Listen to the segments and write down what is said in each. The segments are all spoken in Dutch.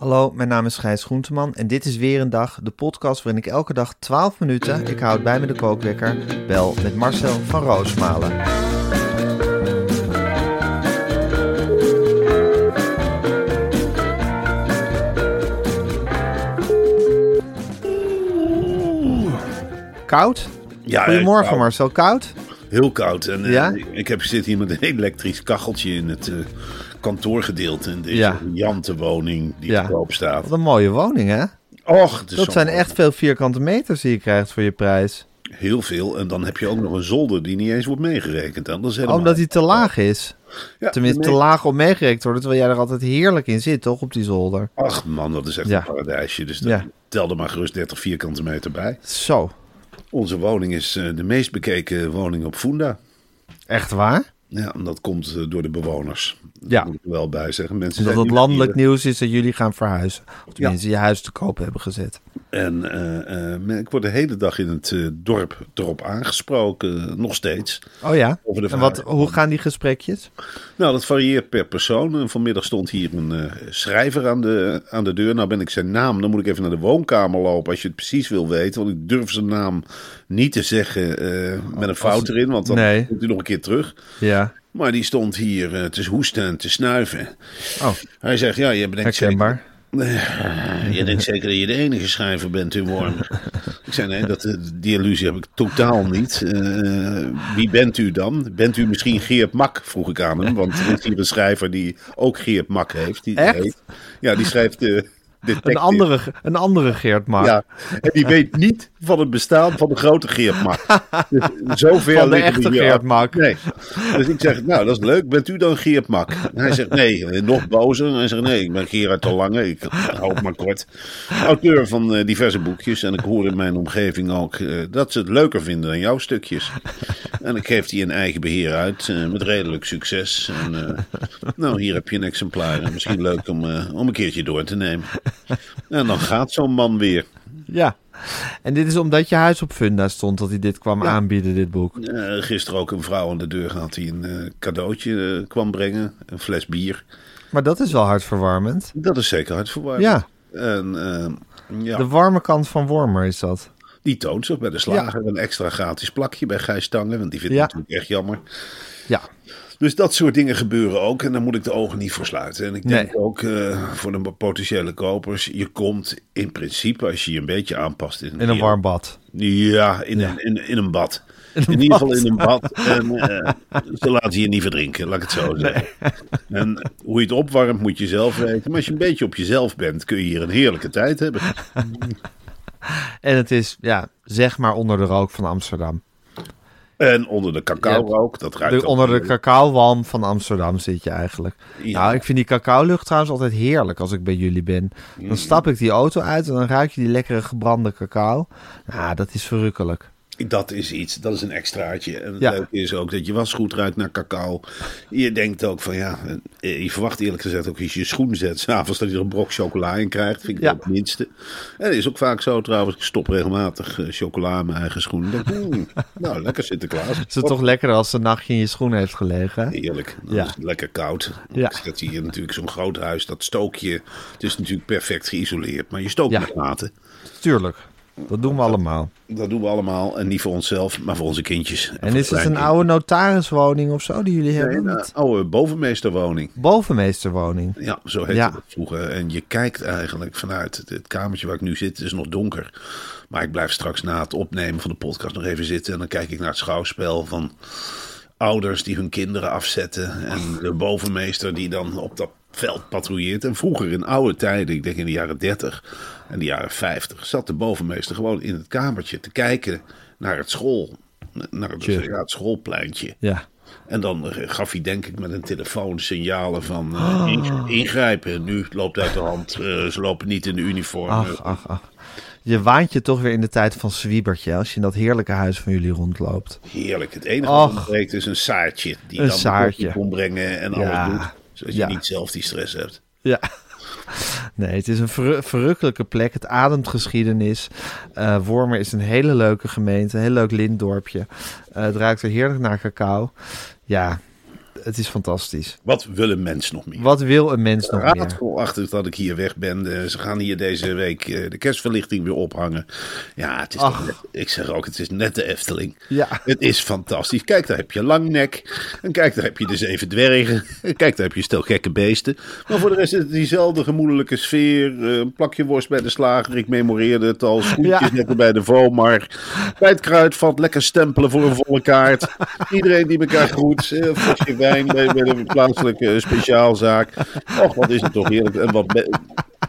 Hallo, mijn naam is Gijs Groenteman en dit is weer een dag, de podcast waarin ik elke dag 12 minuten, ik houd bij me de kookwekker, bel met Marcel van Roosmalen. Koud? Ja, Goedemorgen koud. Marcel, koud? Heel koud. En eh, Ja? ik heb zit hier met een elektrisch kacheltje in het eh, kantoorgedeelte. In deze Ja. Jante woning die Ja. te koop staat. Wat een mooie woning hè? Och, Dat zijn echt veel vierkante meters die je krijgt voor je prijs. heel veel. En dan heb je ook nog een zolder die niet eens wordt meegerekend. En dat is helemaal... omdat die te laag is. Ja, Tenminste, te laag om meegerekend te worden, terwijl jij er altijd heerlijk in zit, toch, op die zolder? Ach man, dat is echt Ja. een paradijsje. Dus Ja. tel er maar gerust 30 vierkante meter bij. Zo, Onze woning is eh, de meest bekeken woning op Funda. echt waar? Ja, en dat komt eh, door de bewoners. Ja. moet ik er wel bij zeggen. Mensen Dat het landelijk nieuws is dat jullie gaan verhuizen. Of tenminste, je huis te koop hebben gezet. En eh, eh, ik word de hele dag in het eh, dorp erop aangesproken, nog steeds. Oh ja? Over de En wat, hoe gaan die gesprekjes? Nou, dat varieert per persoon. En vanmiddag stond hier een schrijver aan de, aan de deur. Nou ben ik zijn naam, dan moet ik even naar de woonkamer lopen als je het precies wil weten. Want ik durf zijn naam niet te zeggen met een fout erin, want dan Nee. komt hij nog een keer terug. Ja. Maar die stond hier te hoesten en te snuiven. Oh, Hij zegt, ja, je zeker, herkenbaar. Je denkt zeker dat je de enige schrijver bent in Wormer. ik zei, nee, dat, eh, die illusie heb ik totaal niet. Eh, wie bent u dan? Bent u misschien Geert Mak, vroeg ik aan hem. Want er is hier een schrijver die ook Geert Mak heeft. Die Echt? heet- ja, die schrijft de detective. Een andere, een andere Geert Mark. Ja, en die weet niet van het bestaan van de grote Geert Mak. Dus zover Van de echte hier Geert. Mak. Nee. Dus ik zeg, nou, dat is leuk. Bent u dan Geert Mak? En hij zegt, nee. Nog bozer. Hij zegt, nee, ik ben Gerard de Lange. Ik hou het maar kort. Auteur van eh, diverse boekjes. En ik hoor in mijn omgeving ook eh, dat ze het leuker vinden dan jouw stukjes. En ik geef die in eigen beheer uit. eh, met redelijk succes. En, nou, hier heb je een exemplaar. En misschien leuk om, om een keertje door te nemen. En dan gaat zo'n man weer. Ja. En dit is omdat je huis op Funda stond dat hij dit kwam aanbieden, dit boek. Eh, gisteren ook een vrouw aan de deur gehad die een eh, cadeautje eh, kwam brengen. Een fles bier. Maar dat is wel hartverwarmend. Dat is zeker hartverwarmend. Ja. En eh, ja, De warme kant van Wormer is dat. die toont zich bij de slager. Een extra gratis plakje bij Gijs Tangen. Want die vindt het natuurlijk echt jammer. Ja. Dus dat soort dingen gebeuren ook. En daar moet ik de ogen niet voor sluiten. En ik denk Nee. ook eh, voor de potentiële kopers. Je komt in principe als je je een beetje aanpast. In, In een warm bad. Ja, in, Ja. Een, in, in een bad. In ieder geval in een bad. En eh, ze laten je niet verdrinken, laat ik het zo zeggen. En hoe je het opwarmt moet je zelf weten. Maar als je een beetje op jezelf bent, kun je hier een heerlijke tijd hebben. En het is, ja, zeg maar onder de rook van Amsterdam. En onder de cacao ook. Dat ruikt De, onder de cacaowalm van Amsterdam zit je eigenlijk. Ja. Nou, ik vind die cacaolucht trouwens altijd heerlijk als ik bij jullie ben. Mm. Dan stap ik die auto uit en dan ruik je die lekkere gebrande cacao. Nou, dat is verrukkelijk. Dat is iets, dat is een extraatje. En het Ja. leuke is ook dat je wasgoed ruikt naar cacao. Je denkt ook van ja, eh, je verwacht eerlijk gezegd ook als je je schoen zet, s'avonds dat je er een brok chocola in krijgt. Vind ik Ja. ook het minste. En dat is ook vaak zo trouwens. Ik stop regelmatig eh, chocola in mijn eigen schoen. Ik denk, hmm, nou, lekker Sinterklaas. Is het toch lekker als een nachtje in je schoen heeft gelegen? hè? Heerlijk. Dan Ja. is lekker koud. Ja. Ik zet hier natuurlijk zo'n groot huis. Dat stook je. Het is natuurlijk perfect geïsoleerd. Maar je stookt Ja. met gaten. Tuurlijk. Dat doen we allemaal. Dat doen we allemaal. En niet voor onszelf, maar voor onze kindjes. En is het een oude notariswoning of zo die jullie Nee, hebben? een oude bovenmeesterwoning. Bovenmeesterwoning. Ja, zo heette Ja. het vroeger. En je kijkt eigenlijk vanuit het, het kamertje waar ik nu zit. Het is nog donker. Maar ik blijf straks na het opnemen van de podcast nog even zitten. En dan kijk ik naar het schouwspel van ouders die hun kinderen afzetten. En de bovenmeester die dan op dat veld patrouilleert. En vroeger in oude tijden, ik denk in de jaren 30 en de jaren 50, zat de bovenmeester gewoon in het kamertje te kijken naar het school. Naar het, Tje. ja, het schoolpleintje. Ja. En dan eh, gaf hij denk ik met een telefoon signalen van eh, ing- ingrijpen. Nu loopt uit de hand. Eh, ze lopen niet in de uniform. Ach, ach, ach. Je waant je toch weer in de tijd van Zwiebertje als je in dat heerlijke huis van jullie rondloopt. Heerlijk. Het enige wat ontbreekt is een saartje. Die Een dan saartje. kon brengen en Ja. alles doet. Zodat Ja. je niet zelf die stress hebt. Ja. Nee, het is een verru- verrukkelijke plek. Het ademt geschiedenis. Eh Wormer is een hele leuke gemeente. Een heel leuk lintdorpje. Eh het ruikt er heerlijk naar cacao. Ja, het is fantastisch. Wat wil een mens nog meer? Wat wil een mens nog meer? Raadselachtig dat ik hier weg ben. Eh, ze gaan hier deze week eh, de kerstverlichting weer ophangen. Ja, het is toch Ach. net, ik zeg ook, het is net de Efteling. Ja. Het is fantastisch. Kijk, daar heb je Langnek. En kijk, daar heb je de Zeven Dwergen. En kijk, daar heb je stel gekke beesten. Maar voor de rest is het diezelfde gemoedelijke sfeer. Eh, Een plakje worst bij de slager. Ik memoreerde het al. Schoentjes Ja. bij de Vomar. Bij het kruidvat lekker stempelen voor een volle kaart. Iedereen die elkaar groet. Een flesje wijn bij, bij de plaatselijke eh, speciaalzaak. Och, wat is het toch heerlijk. En wat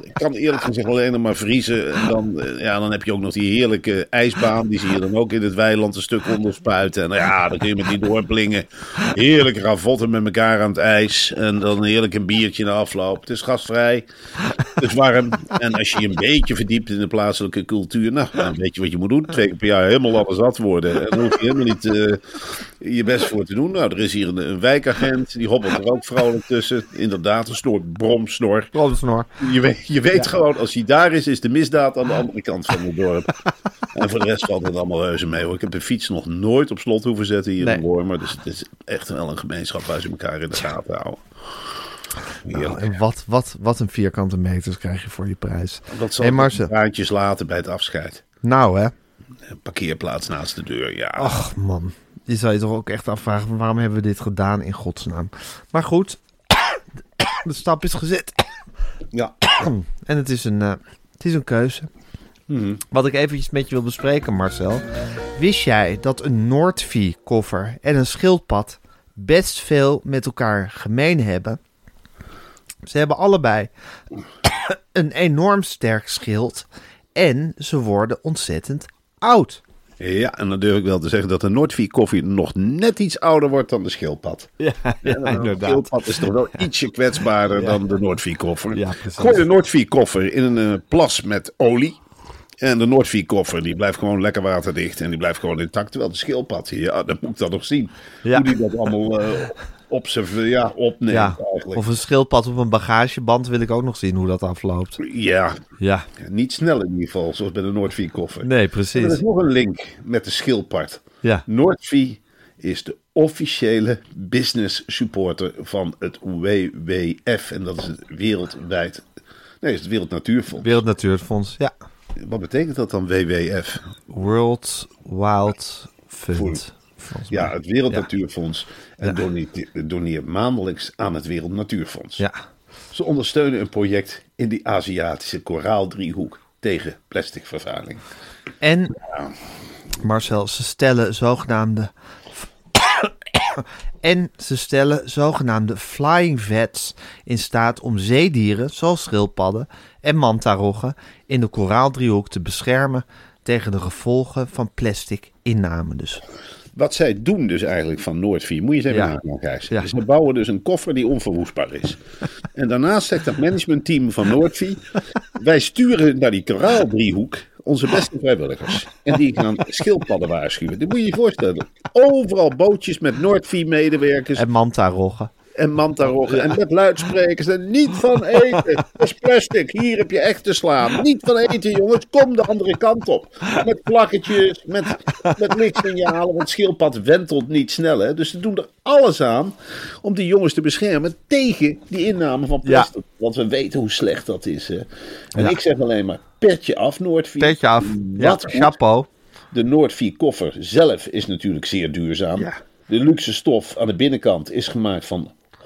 ik kan eerlijk gezegd alleen nog maar vriezen. En dan, eh, ja, dan heb je ook nog die heerlijke ijsbaan. Die zie je dan ook in het weiland een stuk onder spuiten. En ja, dan kun je met die doorplingen. Heerlijk ravotten met elkaar aan het ijs. En dan heerlijk een biertje na afloop. Het is gastvrij. Het is warm. En als je je een beetje verdiept in de plaatselijke cultuur. Nou, dan weet je wat je moet doen. Twee keer per jaar helemaal alles zat worden. En dan hoef je helemaal niet eh, je best voor te doen. Nou, er is hier een, een wijkagent. Die hobbelt er ook vrolijk tussen. Inderdaad, een soort bromsnor. Robsnor. Je weet, je weet gewoon, als hij daar is, is de misdaad aan de andere kant van het dorp. En voor de rest valt het allemaal reuze mee. Hoor. Ik heb de fiets nog nooit op slot hoeven zetten hier Nee. in Wormer. Dus het is echt wel een gemeenschap waar ze elkaar in de gaten houden. Nou, en wat, wat, wat een vierkante meters krijg je voor je prijs. Dat zal Hey, later bij het afscheid. Nou hè. Een parkeerplaats naast de deur, ja. Ach man. Je zou je toch ook echt afvragen waarom hebben we dit gedaan in godsnaam. Maar goed. De stap is gezet. ja. En het is een, eh, het is een keuze. Mhm. Wat ik eventjes met je wil bespreken, Marcel. Wist jij dat een Noordvie-koffer en een schildpad best veel met elkaar gemeen hebben? Ze hebben allebei een enorm sterk schild en ze worden ontzettend oud. Ja, en dan durf ik wel te zeggen dat de Noordvie koffie nog net iets ouder wordt dan de schildpad. Ja, De schildpad is toch wel ietsje kwetsbaarder dan de Noordvie koffer. Ja. Gooi de Noordvie koffer in een eh, plas met olie. En de Noordvie koffer die blijft gewoon lekker waterdicht en die blijft gewoon intact. Terwijl de schildpad, ja, dan moet ik dat nog zien. Ja. Hoe die dat allemaal eh observe- ja, opneemt Ja, eigenlijk. of een schildpad op een bagageband wil ik ook nog zien hoe dat afloopt. Ja, Ja, niet snel in ieder geval, zoals bij de Noordvie koffer. nee, Er is precies. nog een link met de schildpad. Ja, Noordvie is de officiële business supporter van het WWF. En dat is het wereldwijd... Nee, is het Wereld Natuurfonds. Wereld Natuurfonds. Ja, Wat betekent dat dan WWF? World Wild Fund. Ja, het Wereld. Natuurfonds. En doneert, doneert maandelijks aan het Wereld Natuurfonds. Ja, Ze ondersteunen een project in die Aziatische koraaldriehoek tegen plasticvervuiling. En Marcel, ze stellen zogenaamde. en ze stellen zogenaamde flying vets in staat om zeedieren, zoals schildpadden en mantaroggen, in de koraaldriehoek te beschermen tegen de gevolgen van plastic inname. Dus Wat zij doen dus eigenlijk van Noordvie, moet je eens even Ja. Ja. Ze bouwen dus een koffer die onverwoestbaar is. en daarnaast zegt dat managementteam van Noordvie, wij sturen naar die koraaldriehoek onze beste vrijwilligers. En die gaan schildpadden waarschuwen. Dat moet je je voorstellen. Overal bootjes met Noordvie-medewerkers. en mantaroggen. En mantaroggen. En met luidsprekers. En niet van eten. Dat is plastic. Hier heb je echt te slaan. Niet van eten, jongens. Kom de andere kant op. Met plakketjes. Met, met lichtsignalen. Want schildpad wentelt niet snel. Hè? Dus ze doen er alles aan om die jongens te beschermen tegen die inname van plastic. Want we weten hoe slecht dat is. Hè? En Ja. ik zeg alleen maar, petje af Noordvier. Petje af. Ja, Wat chapeau. De Noordvier koffer zelf is natuurlijk zeer duurzaam. Ja. De luxe stof aan de binnenkant is gemaakt van 100%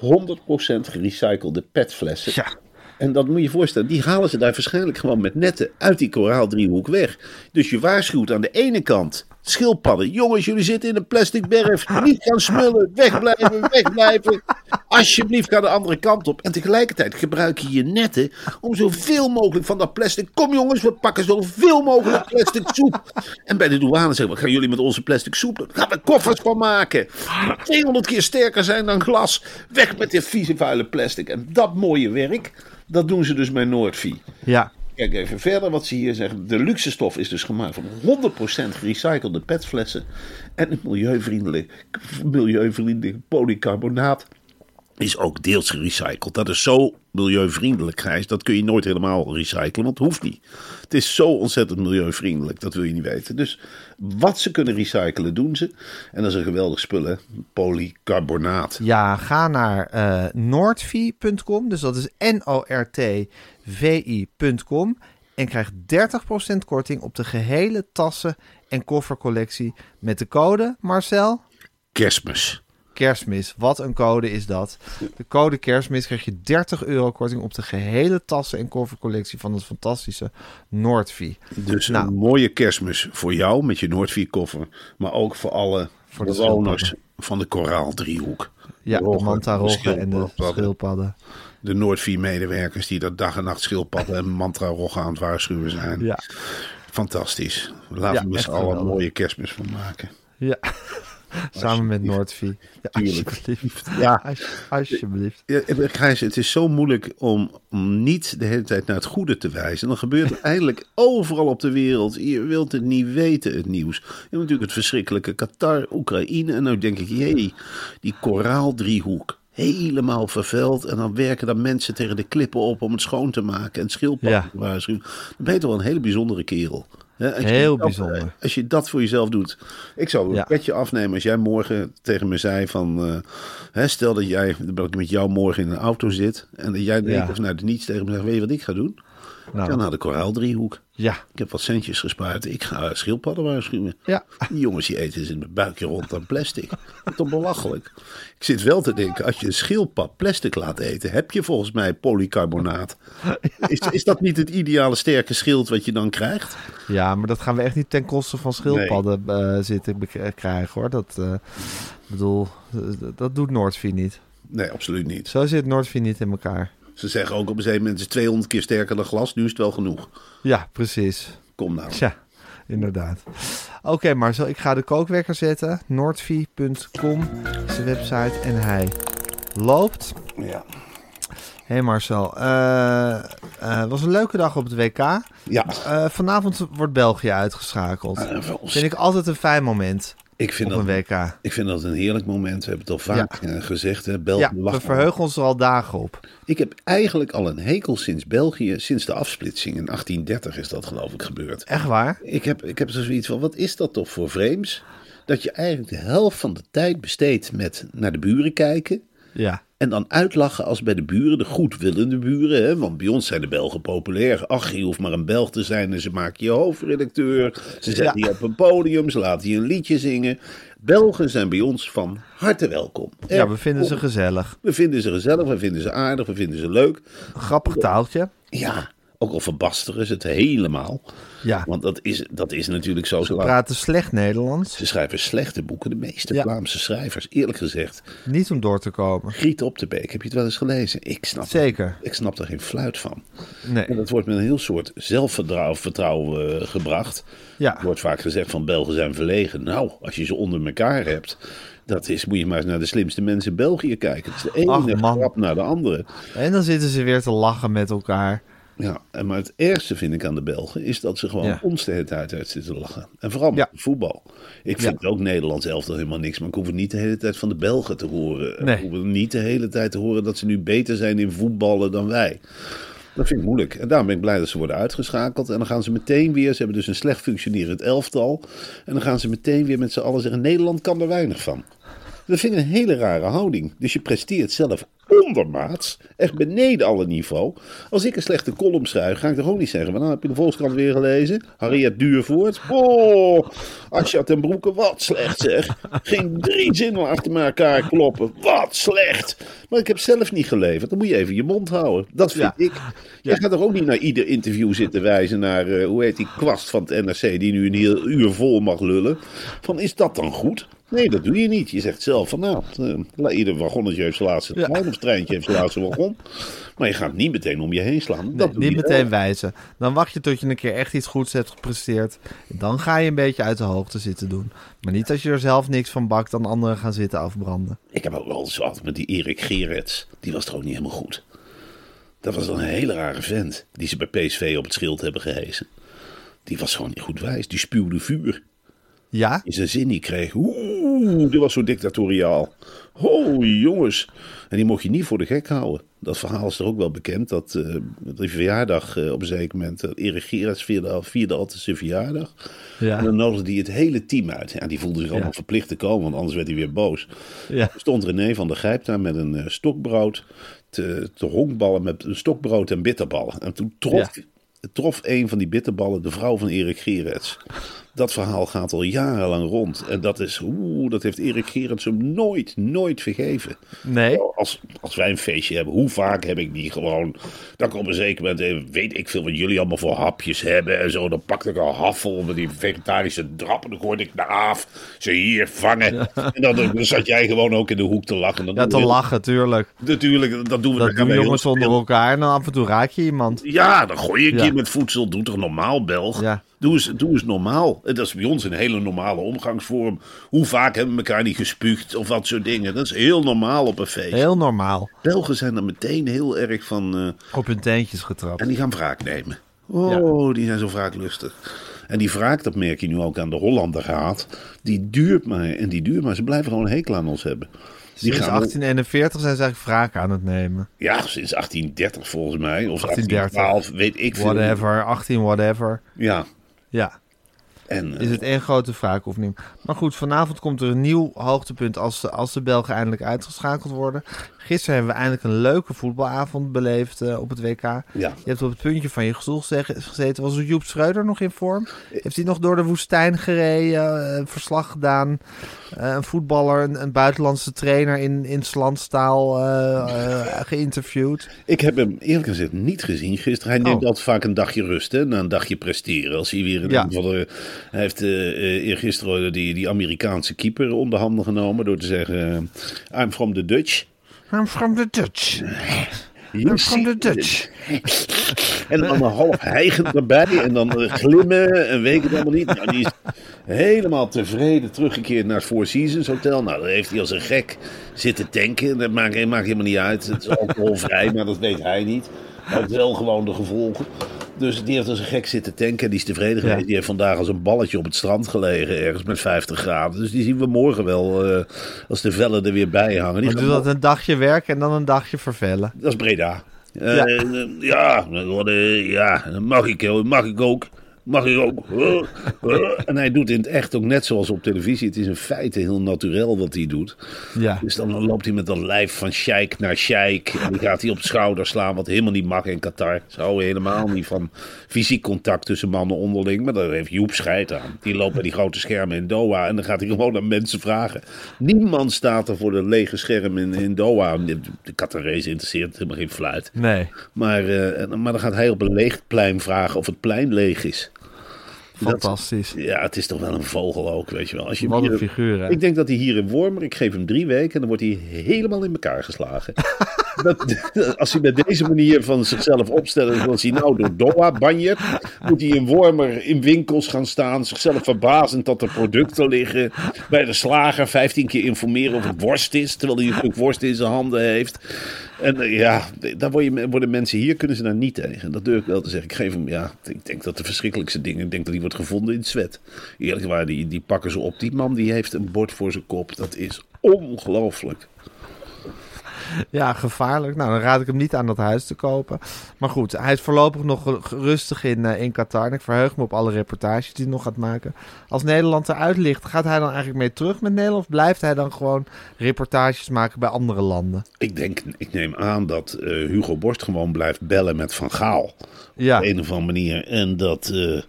gerecyclede petflessen. Ja. En dat moet je je voorstellen, die halen ze daar waarschijnlijk gewoon met netten uit die koraaldriehoek weg. Dus je waarschuwt aan de ene kant schildpadden. Jongens, jullie zitten in een plastic berg. Niet gaan smullen. Wegblijven, wegblijven. Alsjeblieft, ga de andere kant op. En tegelijkertijd gebruik je je netten om zoveel mogelijk van dat plastic. Kom jongens, we pakken zoveel mogelijk plastic soep. En bij de douane zeggen we, gaan jullie met onze plastic soep doen? Gaan we koffers van maken. 200 keer sterker zijn dan glas. Weg met dit vieze vuile plastic. En dat mooie werk, dat doen ze dus bij Noordvie. Ja. Kijk even verder wat ze hier zeggen. De luxe stof is dus gemaakt van 100% gerecyclede petflessen. En het milieuvriendelijke, milieuvriendelijke polycarbonaat is ook deels gerecycled. Dat is zo milieuvriendelijk, Gijs. Dat kun je nooit helemaal recyclen, want het hoeft niet. Het is zo ontzettend milieuvriendelijk, dat wil je niet weten. Dus wat ze kunnen recyclen, doen ze. En dat is een geweldig spul, hè? Polycarbonaat. Ja, ga naar eh noordvie.com. Dus dat is N-O-R-T-V-I.com. En krijg 30% korting op de gehele tassen en koffercollectie met de code Marcel Kerstmis. Kerstmis. Wat een code is dat. De code Kerstmis krijg je 30 euro korting op de gehele tassen en koffercollectie van het fantastische Noordvie. Dus Nou. een mooie kerstmis voor jou met je Noordvierkoffer. Maar ook voor alle Voor de bewoners van de Koraaldriehoek. Ja, de Roggen, mantaroggen en de schildpadden. De Noordvier-medewerkers die dat dag en nacht schildpadden en mantra-roggen aan het waarschuwen zijn. Ja, Fantastisch. Laten Ja, we z'n allen een mooie kerstmis van maken. ja. Samen met Noordvie. Ja, alsjeblieft. Ja. Alsje- Alsjeblieft. Ja, Gijs, het is zo moeilijk om, om niet de hele tijd naar het goede te wijzen. Dan gebeurt het eindelijk overal op de wereld. Je wilt het niet weten, het nieuws. Je hebt natuurlijk het verschrikkelijke Qatar, Oekraïne. En nou denk ik, jee, die koraaldriehoek. Helemaal vervuild. En dan werken dan mensen tegen de klippen op om het schoon te maken. En schildpadden Ja. te waarschuwen. Dan ben je toch wel een hele bijzondere kerel. Heel dat, bijzonder. Als je dat voor jezelf doet. Ik zou een Ja. petje afnemen als jij morgen tegen me zei van... eh, hè, stel dat, jij, dat ik met jou morgen in een auto zit... en dat jij denkt Ja. of naar de niets tegen me zegt... weet je wat ik ga doen? Nou. Ik ga naar de koraaldriehoek. Ja, Ik heb wat centjes gespaard. Ik ga schildpadden waarschuwen. ja. Die jongens die eten in mijn buikje rond aan plastic. Dat is toch belachelijk. Ik zit wel te denken, als je een schildpad plastic laat eten... heb je volgens mij polycarbonaat. Is, is dat niet het ideale sterke schild wat je dan krijgt? Ja, maar dat gaan we echt niet ten koste van schildpadden eh, zitten bek- krijgen hoor. Dat eh, bedoel, eh, dat doet Noordvie niet. Nee, absoluut niet. Zo zit Noordvie niet in elkaar. Ze zeggen ook op een gegeven moment... is 200 keer sterker dan glas, nu is het wel genoeg. Ja, precies. Kom nou. Tja, inderdaad. Oké, Marcel, ik ga de kookwekker zetten. Noordvie.com is de website en hij loopt. Ja. Hé hey Marcel, eh, eh, het was een leuke dag op het WK. Ja, Eh, vanavond wordt België uitgeschakeld. Vind ik altijd een fijn moment ik vind, op dat, een WK. ik vind dat een heerlijk moment. We hebben het al vaak eh, gezegd. Hè? België Ja, we verheugen ons er al dagen op. Ik heb eigenlijk al een hekel sinds België, sinds de afsplitsing. In 1830 is dat geloof ik gebeurd. Echt waar? Ik heb, ik heb zoiets van, wat is dat toch voor vreemds? Dat je eigenlijk de helft van de tijd besteedt met naar de buren kijken. Ja. En dan uitlachen als bij de buren, de goedwillende buren. Hè? Want bij ons zijn de Belgen populair. Ach, je hoeft maar een Belg te zijn en ze maken je hoofdredacteur. Ze zetten Ja. je op een podium, ze laten je een liedje zingen. Belgen zijn bij ons van harte welkom. Ja, we vinden ze gezellig. We vinden ze gezellig, we vinden ze aardig, we vinden ze leuk. Grappig taaltje. Ja, ook al verbasteren ze het helemaal. Ja. Want dat is, dat is natuurlijk zo. Ze praten slecht Nederlands. Ze schrijven slechte boeken, de meeste Ja. Vlaamse schrijvers. Eerlijk gezegd, Niet om door te komen. Griet op de Beek, heb je het wel eens gelezen? Ik snap, Zeker. ik snap er geen fluit van. En Nee. dat wordt met een heel soort zelfvertrouwen vertrouwen, eh, gebracht. Ja. Er wordt vaak gezegd van Belgen zijn verlegen. Nou, als je ze onder elkaar hebt, dat is, moet je maar eens naar de slimste mensen in België kijken. Het is de ene Ach, man. grap naar de andere. En dan zitten ze weer te lachen met elkaar. Ja, en maar het ergste vind ik aan de Belgen is dat ze gewoon Ja. ons de hele tijd uit zitten lachen. En vooral met Ja. voetbal. Ik vind ook Nederlands elftal helemaal niks, maar ik hoef het niet de hele tijd van de Belgen te horen. Nee. Ik hoef het niet de hele tijd te horen dat ze nu beter zijn in voetballen dan wij. Dat vind ik moeilijk. En daarom ben ik blij dat ze worden uitgeschakeld. En dan gaan ze meteen weer, ze hebben dus een slecht functionerend elftal. En dan gaan ze meteen weer met z'n allen zeggen, Nederland kan er weinig van. Dat vind ik een hele rare houding. Dus je presteert zelf ondermaats, echt beneden alle niveau. Als ik een slechte column schrijf, ga ik toch ook niet zeggen... van, nou, heb je de Volkskrant weer gelezen? Harriet Duurvoort? Oh, Asja ten Broeke, wat slecht zeg. Geen drie zinnen achter elkaar kloppen. Wat slecht. Maar ik heb zelf niet geleverd. Dan moet je even je mond houden. Dat vind Ja. ik. Je gaat toch ook niet naar ieder interview zitten wijzen naar... eh, hoe heet die kwast van het NRC die nu een heel uur vol mag lullen. Van, is dat dan goed? Nee, dat doe je niet. Je zegt zelf van nou, eh, ieder wagonnetje heeft zijn laatste trein of treintje heeft zijn laatste wagon. Maar je gaat niet meteen om je heen slaan. Dat Niet meteen wel. wijzen. Dan wacht je tot je een keer echt iets goeds hebt gepresteerd. Dan ga je een beetje uit de hoogte zitten doen. Maar niet als je er zelf niks van bakt, dan anderen gaan zitten afbranden. Ik heb ook wel zo altijd met die Erik Gerets. Die was toch ook niet helemaal goed. Dat was dan een hele rare vent. Die ze bij PSV op het schild hebben gehesen. Die was gewoon niet goed wijs. Die spuwde vuur. Ja? in zijn zin niet kreeg. Oeh, dat was zo dictatoriaal. Oh, jongens. En die mocht je niet voor de gek houden. Dat verhaal is er ook wel bekend. Dat eh die verjaardag eh, op een zeker moment. Uh, Erik Gerards vierde, vierde altijd zijn verjaardag. Ja. En dan nodigde hij het hele team uit. Ja, die voelde zich allemaal Ja. verplicht te komen, want anders werd hij weer boos. Ja. Stond René van der Gijp daar met een stokbrood. Te, te honkballen met een stokbrood en bitterballen. En toen trof, trof een van die bitterballen de vrouw van Erik Gerets. Dat verhaal gaat al jarenlang rond. En dat is, oeh, dat heeft Erik Gerets hem nooit, nooit vergeven. Nee? Als, als wij een feestje hebben, hoe vaak heb ik die gewoon. Dan kom op een zeker moment, eh, weet ik veel wat jullie allemaal voor hapjes hebben en zo. Dan pakte ik een haffel met die vegetarische drap. En dan hoorde ik naar af, ze hier vangen. En dan, dan zat jij gewoon ook in de hoek te lachen. Dan Ja, te lachen, tuurlijk. Natuurlijk, dat doen we Dat doen jongens onder elkaar en dan af en toe raak je iemand. Ja, dan gooi je een Ja. keer met voedsel. Doe toch normaal, Belg? Ja. Doe, eens, doe eens normaal. Dat is bij ons een hele normale omgangsvorm. Hoe vaak hebben we elkaar niet gespuugd of wat soort dingen. Dat is heel normaal op een feest. Heel normaal. Belgen zijn er meteen heel erg van... eh, Op hun teentjes getrapt. en die gaan wraak nemen. Oh, die zijn zo wraaklustig. En die wraak, dat merk je nu ook aan de Hollander haat. Die duurt maar en die duurt maar. Ze blijven gewoon een hekel aan ons hebben. Die Sinds gaan 1841 zijn ze eigenlijk wraak aan het nemen. Ja, sinds 1830 volgens mij. Of 1830. 1812, weet ik veel. Whatever, 18 whatever. Ja. Ja, En, is het één grote wraakoefening. Maar goed, vanavond komt er een nieuw hoogtepunt als de, als de Belgen eindelijk uitgeschakeld worden. Gisteren hebben we eindelijk een leuke voetbalavond beleefd eh, op het WK. Ja. Je hebt op het puntje van je stoel zeg- gezeten. Was Joep Schreuder nog in vorm? Heeft hij nog door de woestijn gereden, eh, verslag gedaan? Eh, een voetballer, een, een buitenlandse trainer in, in 's landstaal eh, eh, geïnterviewd? Ik heb hem eerlijk gezegd niet gezien gisteren. Hij neemt Oh. altijd vaak een dagje rust, hè, na een dagje presteren. Als hij weer in Ja. de, Hij heeft eh eh, eergisteren die, die Amerikaanse keeper onder handen genomen door te zeggen: eh, I'm from the Dutch. I'm from the Dutch. I'm from the Dutch. En dan een half hijgend erbij. En dan glimmen en weet ik het allemaal niet. Nou, die is helemaal tevreden teruggekeerd naar het Four Seasons Hotel. Nou, daar heeft hij als een gek zitten tanken. Dat maakt, maakt helemaal niet uit. Het is alcoholvrij, maar dat weet hij niet. Wel gewoon de gevolgen. Dus die heeft als een gek zitten tanken. Die is tevreden geweest. Die heeft vandaag als een balletje op het strand gelegen. Ergens met 50 graden. Dus die zien we morgen wel eh, als de vellen er weer bij hangen. Die doe dat een dagje werken en dan een dagje vervellen. dat is Breda. Eh, Ja. eh, ja, mag ik, mag ik ook. Mag ik ook. En hij doet in het echt ook net zoals op televisie. Het is in feite heel natuurlijk wat hij doet. Ja. Dus dan loopt hij met dat lijf van sheik naar sheik. En die gaat hij op de schouder slaan, wat helemaal niet mag in Qatar. Ze houden helemaal niet van fysiek contact tussen mannen onderling. Maar daar heeft Joep scheid aan. Die loopt bij die grote schermen in Doha. En dan gaat hij gewoon aan mensen vragen. Niemand staat er voor de lege scherm in, in Doha. De, Qatarezen interesseert helemaal geen fluit. Nee, Maar, eh, maar dan gaat hij op een leeg plein vragen of het plein leeg is. Fantastisch. Ja, het is toch wel een vogel ook, weet je wel. Als je Wat hier- een figuur, hè? Ik denk dat hij hier in Wormer, ik geef hem drie weken en dan wordt hij helemaal in elkaar geslagen. dat, als hij met deze manier van zichzelf opstelt, zoals hij nou door Doha banjert, moet hij in Wormer in winkels gaan staan, zichzelf verbazend dat er producten liggen, bij de slager 15 keer informeren of het worst is, terwijl hij een stuk worst in zijn handen heeft. En eh, ja, daar je, worden mensen hier, kunnen ze daar niet tegen. Dat durf ik wel te zeggen. Ik geef hem, ja, ik denk dat de verschrikkelijkste dingen, ik denk dat die wordt gevonden in het zwet. Eerlijk waar, die, die pakken ze op. Die man die heeft een bord voor zijn kop. Dat is ongelooflijk. Ja, gevaarlijk. Nou, dan raad ik hem niet aan dat huis te kopen. Maar goed, hij is voorlopig nog rustig in, uh, in Qatar. En ik verheug me op alle reportages die hij nog gaat maken. Als Nederland eruit ligt, gaat hij dan eigenlijk mee terug met Nederland? Of blijft hij dan gewoon reportages maken bij andere landen? Ik denk, ik neem aan dat uh, Hugo Borst gewoon blijft bellen met Van Gaal. Ja. Op een of andere manier. En dat... Uh,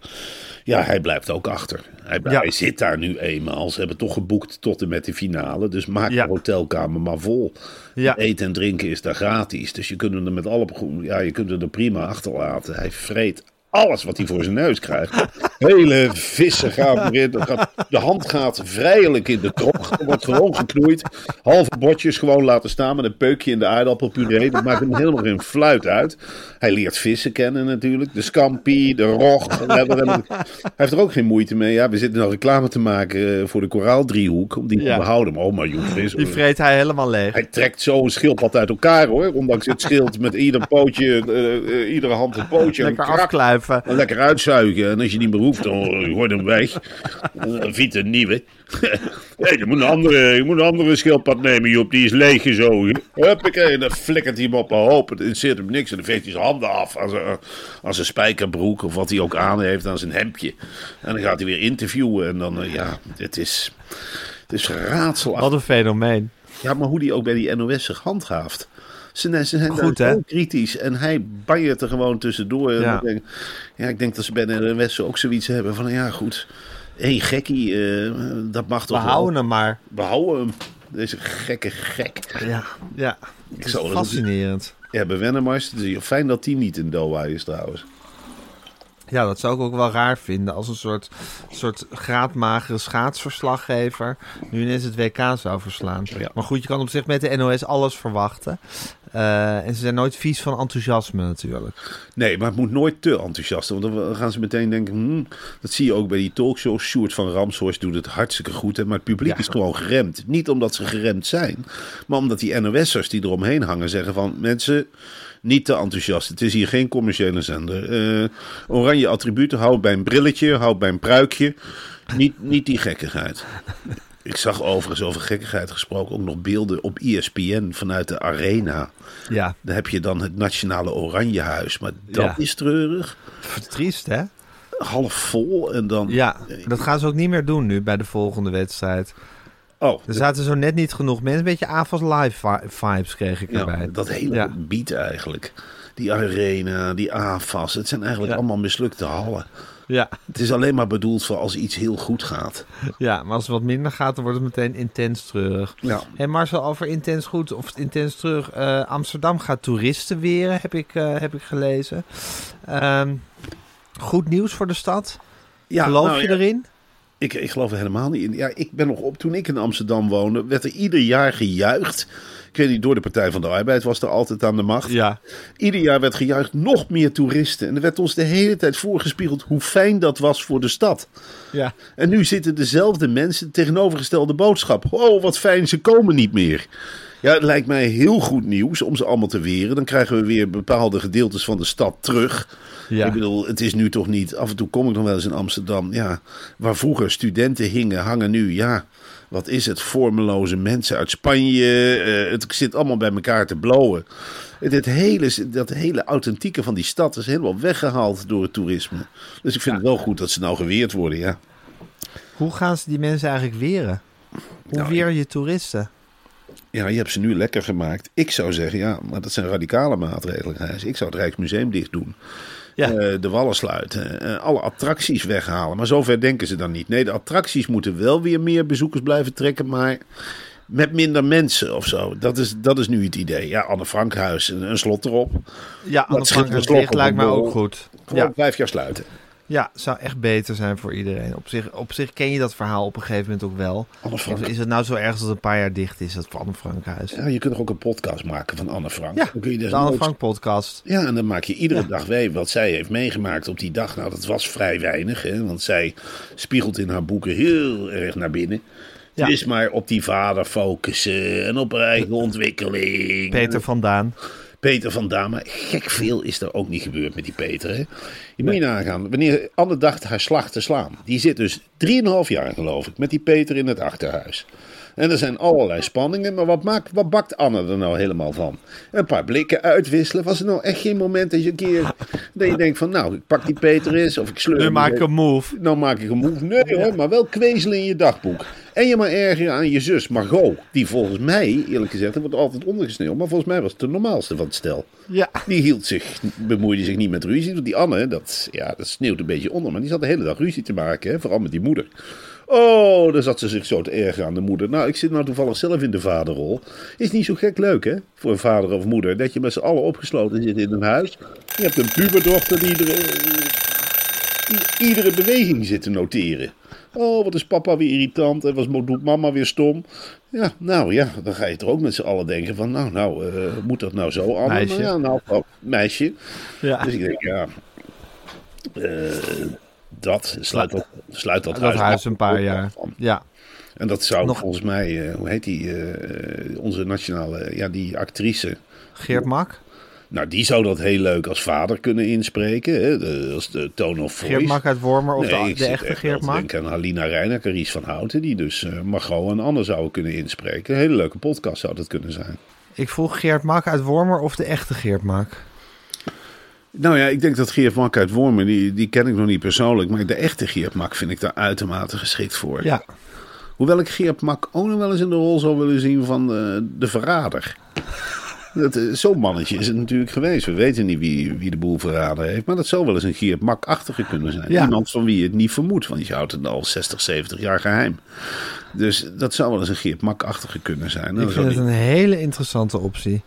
ja, hij blijft ook achter. Hij, Ja. hij, zit daar nu eenmaal. Ze hebben toch geboekt tot en met de finale. Dus maak Ja. de hotelkamer maar vol. Ja. Eten en drinken is daar gratis. Dus je kunt hem er met alle ja, je kunt hem er prima achterlaten. Hij vreet alles wat hij voor zijn neus krijgt. Hele vissen gaan erin. Er De hand gaat vrijelijk in de trog. Er wordt gewoon geknoeid. Halve bordjes gewoon laten staan met een peukje in de aardappelpuree. Dat maakt hem helemaal geen fluit uit. Hij leert vissen kennen natuurlijk. De scampi, de rog. Hij heeft er ook geen moeite mee. Ja, we zitten nou reclame te maken eh, voor de koraaldriehoek. Om die Ja. te behouden. Maar oh maar joh, vis. Die vreet hij helemaal leeg. Hij trekt zo een schildpad uit elkaar hoor. Ondanks het schild met ieder pootje, eh, eh, iedere hand een pootje. Lekker afkluiven. Lekker uitzuigen. En als je niet meer hoeft, dan eh, wordt hem weg. Dan vindt een nieuwe. hey, je, moet een andere, je moet een andere schildpad nemen, Joep. Die is leeggezogen. Huppakee. Dan flikkert hij hem op een hoop. Het interesseert hem niks. En dan veegt hij zijn handen af aan zijn, aan zijn spijkerbroek. Of wat hij ook aan heeft aan zijn hemdje. En dan gaat hij weer interviewen. En dan, eh, ja, het is... Het is raadselachtig. Wat een fenomeen. Ja, maar hoe die ook bij die NOS zich handhaaft. Ze, ze zijn Goed, daar kritisch. En hij banjert er gewoon tussendoor. En Ja. ik denk, ja, ik denk dat ze bij de NOS ook zoiets hebben van... Ja, goed. Hé, gekkie, eh, dat mag toch wel. houden hem maar. We houden hem. Deze gekke gek. Ja, ja. Het is zou er- fascinerend. Ja, bij Wennemars. Is fijn dat die niet in Doha is trouwens. Ja, dat zou ik ook wel raar vinden als een soort, soort graadmagere schaatsverslaggever nu ineens het WK zou verslaan. Ja. Maar goed, je kan op zich met de NOS alles verwachten. Eh, en ze zijn nooit vies van enthousiasme natuurlijk. Nee, maar het moet nooit te enthousiast. Want dan gaan ze meteen denken... hmm, dat zie je ook bij die talkshows. Sjoerd van Ramshorst doet het hartstikke goed. Hè, maar het publiek Ja. is gewoon geremd. Niet omdat ze geremd zijn. Maar omdat die NOS'ers die eromheen hangen zeggen van... Mensen, niet te enthousiast. Het is hier geen commerciële zender. Eh, oranje attributen, houd bij een brilletje. Houd bij een pruikje. Niet, niet die gekkigheid. Ik zag overigens over gekkigheid gesproken ook nog beelden op ESPN vanuit de arena. Ja, Dan heb je dan het Nationale Oranjehuis. Maar dat Ja. is treurig. triest hè? Half vol en dan... Ja, dat gaan ze ook niet meer doen nu bij de volgende wedstrijd. Oh, Er zaten zo net niet genoeg mensen. Een beetje AFAS live vi- vibes kreeg ik ja, erbij. dat hele Ja. beat eigenlijk. Die arena, die AFAS. Het zijn eigenlijk Ja. allemaal mislukte hallen. Ja, Het is alleen maar bedoeld voor als iets heel goed gaat. ja, maar als het wat minder gaat, dan wordt het meteen intens treurig. Ja. Hey Marcel, over intens goed of intens terug. Eh, Amsterdam gaat toeristen weren, heb ik, eh, heb ik gelezen. Ehm, goed nieuws voor de stad. Ja, Geloof nou je ja, erin? Ik, ik geloof er helemaal niet in. Ja, ik ben nog op. Toen ik in Amsterdam woonde, werd er ieder jaar gejuicht. Ik weet niet, door de Partij van de Arbeid was er altijd aan de macht. Ja. Ieder jaar werd gejuicht nog meer toeristen. En er werd ons de hele tijd voorgespiegeld hoe fijn dat was voor de stad. Ja. En nu zitten dezelfde mensen tegenovergestelde boodschap. Oh, wat fijn, ze komen niet meer. Ja, het lijkt mij heel goed nieuws om ze allemaal te weren. Dan krijgen we weer bepaalde gedeeltes van de stad terug. Ja. Ik bedoel, het is nu toch niet... Af en toe kom ik nog wel eens in Amsterdam. Ja, waar vroeger studenten hingen, hangen nu... Ja, wat is het? Vormeloze mensen uit Spanje. eh, het zit allemaal bij elkaar te blowen. Het, het hele, dat hele authentieke van die stad is helemaal weggehaald door het toerisme. Dus ik vind het wel goed dat ze nou geweerd worden, ja. Hoe gaan ze die mensen eigenlijk weren? Hoe Nou, weer je toeristen? Ja, je hebt ze nu lekker gemaakt. Ik zou zeggen, ja, maar dat zijn radicale maatregelen. Gijs. Ik zou het Rijksmuseum dicht doen. Ja. Eh, de wallen sluiten. eh, alle attracties weghalen. Maar zover denken ze dan niet. Nee, de attracties moeten wel weer meer bezoekers blijven trekken. Maar met minder mensen of zo. Dat is, dat is nu het idee. Ja, Anne Frankhuis, een, een slot erop. Ja, Anne schiet een Frank slok dicht op lijkt mij ook goed. Gewoon Ja, vijf jaar sluiten. Ja, zou echt beter zijn voor iedereen. Op zich, op zich ken je dat verhaal op een gegeven moment ook wel. Anne Frank. Of is het nou zo erg als het een paar jaar dicht is, dat van Anne Frankhuis? Ja, je kunt toch ook een podcast maken van Anne Frank. Ja, Dan kun je dus de Anne nooit- Frank podcast. Ja, en dan maak je iedere dag mee wat zij heeft meegemaakt op die dag. Nou, dat was vrij weinig, hè, want zij spiegelt in haar boeken heel erg naar binnen. Ja. Het is maar op die vader focussen en op eigen ontwikkeling. Peter van Daan. Peter van. Maar gek veel is er ook niet gebeurd met die Peter. Hè? Je moet je nagaan. Wanneer Anne dacht haar slag te slaan. Die zit dus 3,5 jaar geloof ik met die Peter in het achterhuis. En er zijn allerlei spanningen. Maar wat, maakt, wat bakt Anne er nou helemaal van? Een paar blikken uitwisselen. Was er nou echt geen moment dat je een keer... Dat je denkt van nou, ik pak die Peter eens. Of ik sleur Nu maak ik een move. Nou maak ik een move. Nee hoor, maar wel kwezelen in je dagboek. En je maar erger aan je zus Margot. Die volgens mij, eerlijk gezegd, er wordt altijd ondergesneeuwd. Maar volgens mij was het de normaalste van het stel. Ja. Die hield zich, bemoeide zich niet met ruzie. Want die Anne, dat, ja, dat sneeuwt een beetje onder. Maar die zat de hele dag ruzie te maken. Hè? Vooral met die moeder. Oh, daar zat ze zich zo te erger aan de moeder. Nou, ik zit nou toevallig zelf in de vaderrol. Is niet zo gek leuk, hè? Voor een vader of moeder. Dat je met z'n allen opgesloten zit in een huis. Je hebt een puberdochter die iedere, iedere beweging zit te noteren. Oh, wat is papa weer irritant en wat doet mama weer stom. Ja, nou ja, dan ga je er ook met z'n allen denken van... Nou, nou, eh, moet dat nou zo, Anne? Meisje. Nou ja, nou, oh, meisje. Ja. Dus ik denk, ja... eh, dat, sluit dat, sluit dat, Dat huis een paar jaar. Ja. En dat zou Nog- volgens mij, eh, hoe heet die, eh, onze nationale, ja, die actrice. Geert Mak. Nou, die zou dat heel leuk als vader kunnen inspreken. Hè? De, als de tone of voice. Geert Mak uit Wormer of Nee, de, ik echte echt Geert Mak. denken aan Halina Reiner, Carice van Houten. Die dus eh, Margot en Anne zouden kunnen inspreken. Een hele leuke podcast zou dat kunnen zijn. Ik vroeg Geert Mak uit Wormer of de echte Geert Mak. Nou ja, ik denk dat Geert Mak uit Wormen, die, die ken ik nog niet persoonlijk. Maar de echte Geert Mak vind ik daar uitermate geschikt voor. Ja. Hoewel ik Geert Mak ook nog wel eens in de rol zou willen zien van eh, de verrader. Dat, eh, Zo'n mannetje is het natuurlijk geweest. We weten niet wie, wie de boel verraden heeft. Maar dat zou wel eens een Geert Mak-achtige kunnen zijn. Ja. Iemand van wie je het niet vermoedt. Want je houdt het al 60, 70 jaar geheim. Dus dat zou wel eens een Geert Mak-achtige kunnen zijn. Ik vind het een hele interessante optie.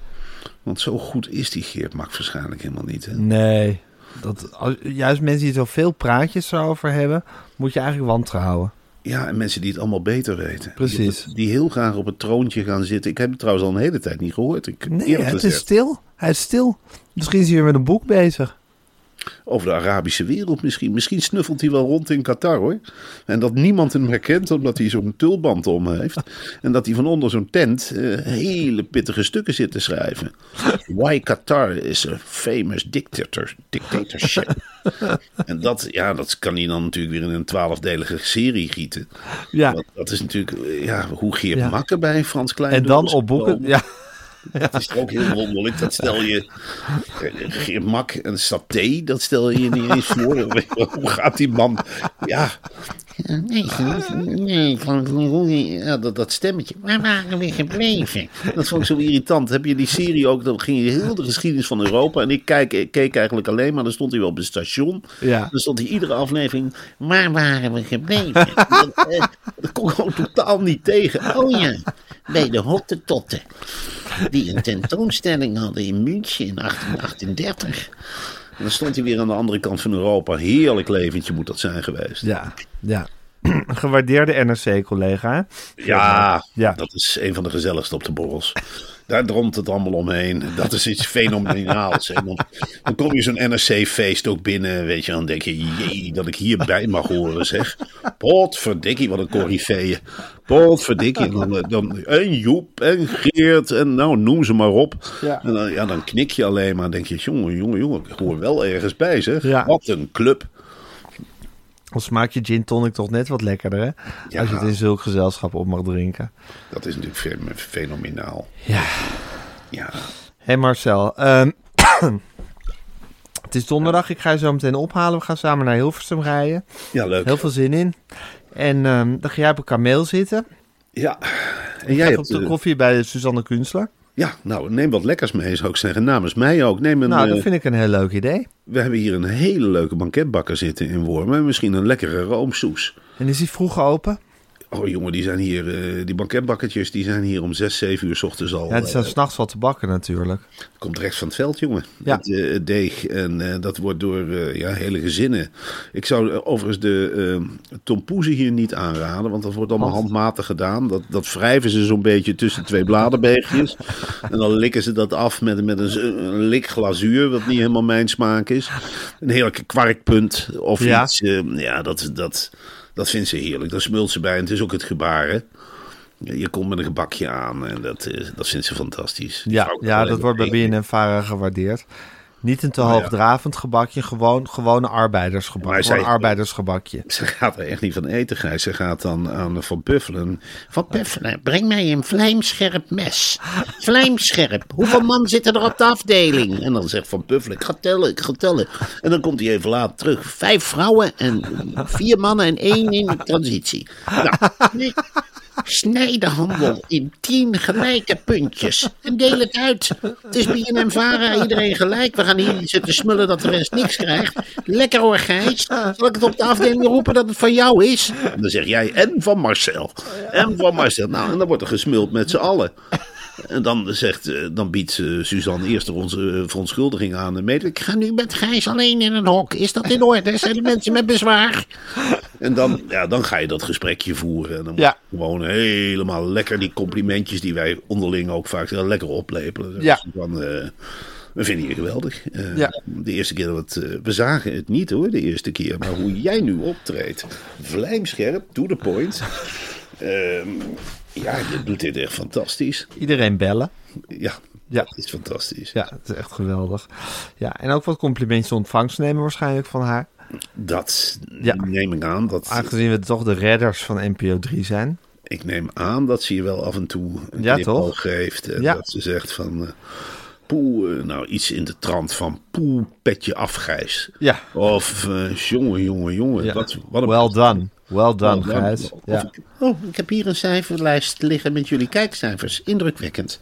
Want zo goed is die Geert Mak waarschijnlijk helemaal niet. Hè? Nee. Dat, als- juist mensen die zoveel praatjes erover hebben, moet je eigenlijk wantrouwen. Ja, en mensen die het allemaal beter weten. Precies. Die, die heel graag op het troontje gaan zitten. Ik heb het trouwens al een hele tijd niet gehoord. Ik, Nee, het is stil. Hij is stil. Misschien is hij weer met een boek bezig. Over de Arabische wereld misschien. Misschien snuffelt hij wel rond in Qatar hoor. En dat niemand hem herkent omdat hij zo'n tulband om heeft. En dat hij van onder zo'n tent eh, hele pittige stukken zit te schrijven. Why Qatar is a famous dictator, dictatorship. en dat, ja, dat kan hij dan natuurlijk weer in een twaalfdelige serie gieten. Ja. Want dat is natuurlijk ja, hoe Geert Ja. Makker bij Frans Klein. En dan op boeken. Ja. Dat is ook heel wonderlijk. Dat stel je. eh, Geert Mak en saté, dat stel je je niet eens voor. Hoe gaat die man? Ja. Nee, nee, ja, dat, dat stemmetje. Waar waren we gebleven? Dat vond ik zo irritant. Heb je die serie ook? Dan ging je heel de geschiedenis van Europa. En ik kijk, ik keek eigenlijk alleen maar. Dan stond hij wel op het station. Ja. Dan stond hij iedere aflevering. Waar waren we gebleven? dat, eh, dat kon ik gewoon totaal niet tegen. Oh ja, bij de Hottentotten die een tentoonstelling hadden in München in 1838. En dan stond hij weer aan de andere kant van Europa. Heerlijk leventje moet dat zijn geweest. Ja. ja. Gewaardeerde NRC-collega. Ja, Ja. dat is een van de gezelligste op de borrels. Daar dromt het allemaal omheen. Dat is iets fenomenaals. En dan, dan kom je zo'n NRC-feest ook binnen, weet je. Dan denk je, jee, dat ik hierbij mag horen, zeg. Potverdikkie, wat een corifeeën. Potverdikkie. En, dan, eh, dan, en Joep en Geert en nou, noem ze maar op. Ja. En dan, ja, dan knik je alleen maar. Denk je, jongen, jongen, jongen, ik hoor wel ergens bij, zeg. Ja. Wat een club. Dan smaakt je gin tonic toch net wat lekkerder, hè? Ja. Als je het in zulk gezelschap op mag drinken. Dat is natuurlijk fe- fenomenaal. Ja. Ja. Hé Marcel, ehm, het is donderdag. Ik ga je zo meteen ophalen. We gaan samen naar Hilversum rijden. ja, leuk. Heel veel zin in. En ehm, dan ga jij op een kameel zitten. Ja. En Jij op hebt... de koffie bij Suzanne Kunstler. Ja, nou, neem wat lekkers mee, zou ik zeggen. Namens mij ook. Neem een, nou, dat eh, vind ik een heel leuk idee. We hebben hier een hele leuke banketbakker zitten in Wormen. En Misschien een lekkere roomsoes. En is die vroeg open? Oh jongen, die zijn hier, eh, die banketbakkertjes, die zijn hier om 6, 7 uur 's ochtends al. Ja, het is dan eh, s'nachts wat te bakken natuurlijk. komt rechts van het veld, jongen. Ja. Het, eh, het deeg. En dat wordt door ja, hele gezinnen. Ik zou overigens de uh, tompoezen hier niet aanraden, want dat wordt allemaal handmatig gedaan. Dat, dat wrijven ze zo'n beetje tussen twee bladerbeegjes. en dan likken ze dat af met, met een, een lik glazuur, wat niet helemaal mijn smaak is. Een heerlijke kwarkpunt of Ja. iets. ja, dat, dat, dat vindt ze heerlijk. Daar smult ze bij. En het is ook het gebaar, hè. Je komt met een gebakje aan en dat, is, dat vindt ze fantastisch. Ja, ja dat wordt bij BNN-Vara gewaardeerd. Niet een te Oh, hoogdravend gebakje, gewoon gewone arbeidersgebak. Gewoon zij- arbeidersgebakje. Ze gaat er echt niet van eten, Gijs. Ze gaat dan aan Van Puffelen. Van Puffelen, breng mij een vlijmscherp mes. Vlijmscherp. Hoeveel man zitten er op de afdeling? En dan zegt Van Puffelen, ik ga tellen, ik ga tellen. En dan komt hij even later terug. Vijf vrouwen en vier mannen en één in de transitie. Nou, nee. Snij de handel in tien gelijke puntjes en deel het uit. Het is BNM Vara, iedereen gelijk. We gaan hier zitten smullen dat de rest niks krijgt. Lekker hoor, Gijs. Zal ik het op de afdeling roepen dat het van jou is? En dan zeg jij, en van Marcel. En van Marcel. Nou, en dan wordt er gesmuld met z'n allen. En dan, zegt, eh, dan biedt eh, Suzanne eerst onze eh, verontschuldiging aan. en Ik ga nu met Gijs alleen in een hok. Is dat in orde? Zijn mensen met bezwaar? En dan, ja, dan ga je dat gesprekje voeren. En dan Ja. moet je gewoon helemaal lekker die complimentjes die wij onderling ook vaak lekker oplepelen. Ja. Dan, we vinden je geweldig. Ja. De eerste keer dat we we zagen het niet hoor, de eerste keer. Maar hoe jij nu optreedt, vlijmscherp, to the point. Ehm, ja, je doet dit echt fantastisch. Iedereen bellen. Ja, Ja. dat is fantastisch. Ja, het is echt geweldig. Ja, en ook wat complimentjes ontvangst nemen waarschijnlijk van haar. Dat Ja. neem ik aan. Dat, Aangezien we toch de redders van NPO 3 zijn. Ik neem aan dat ze je wel af en toe een Ja, toch? geeft. En Ja. dat ze zegt van... eh, poe, eh, nou iets in de trant van poe, petje af, Gijs. Ja. Of eh, jongen, jongen, jongen. Ja. Wat, wat een Well done. Well done, Well done. Gijs. Of Ja. ik- oh, ik heb hier een cijferlijst liggen met jullie kijkcijfers. Indrukwekkend.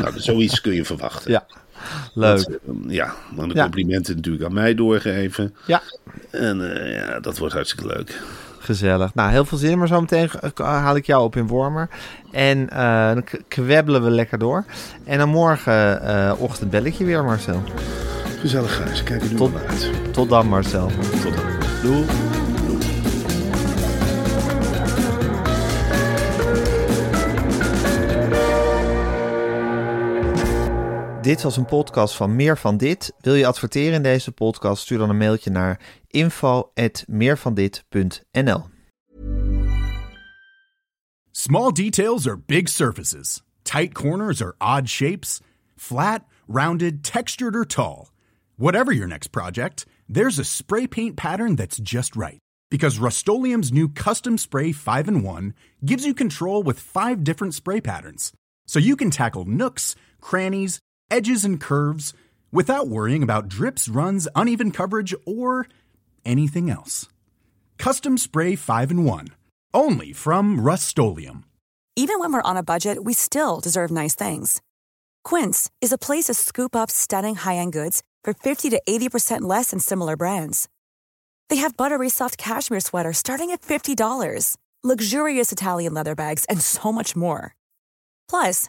nou, zoiets kun je verwachten. ja, leuk. Dat, eh, ja, maar de complimenten natuurlijk aan mij doorgeven. Ja, En eh, ja, dat wordt hartstikke leuk. gezellig. Nou, heel veel zin, maar zometeen eh, haal ik jou op in Wormer. En eh, dan kwebbelen we lekker door. En dan morgen eh, ochtend bel ik je weer, Marcel. Gezellig, Gijs. Kijk er nu Tot- uit. Tot dan, Marcel. Tot dan. Doei. Dit was een podcast van Meer van Dit. Wil je adverteren in deze podcast? Stuur dan een mailtje naar info@meervandit.nl. Small details are big surfaces. Tight corners are odd shapes. Flat, rounded, textured, or tall. Whatever your next project, there's a spray paint pattern that's just right. Because Rust new Custom Spray 5 in 1 gives you control with five different spray patterns. So you can tackle nooks, crannies, edges, and curves without worrying about drips, runs, uneven coverage, or anything else. Custom Spray 5 in 1. Only from Rust Even when we're on a budget, we still deserve nice things. Quince is a place to scoop up stunning high-end goods for 50 to 80% less than similar brands. They have buttery soft cashmere sweaters starting at $50, luxurious Italian leather bags, and so much more. Plus,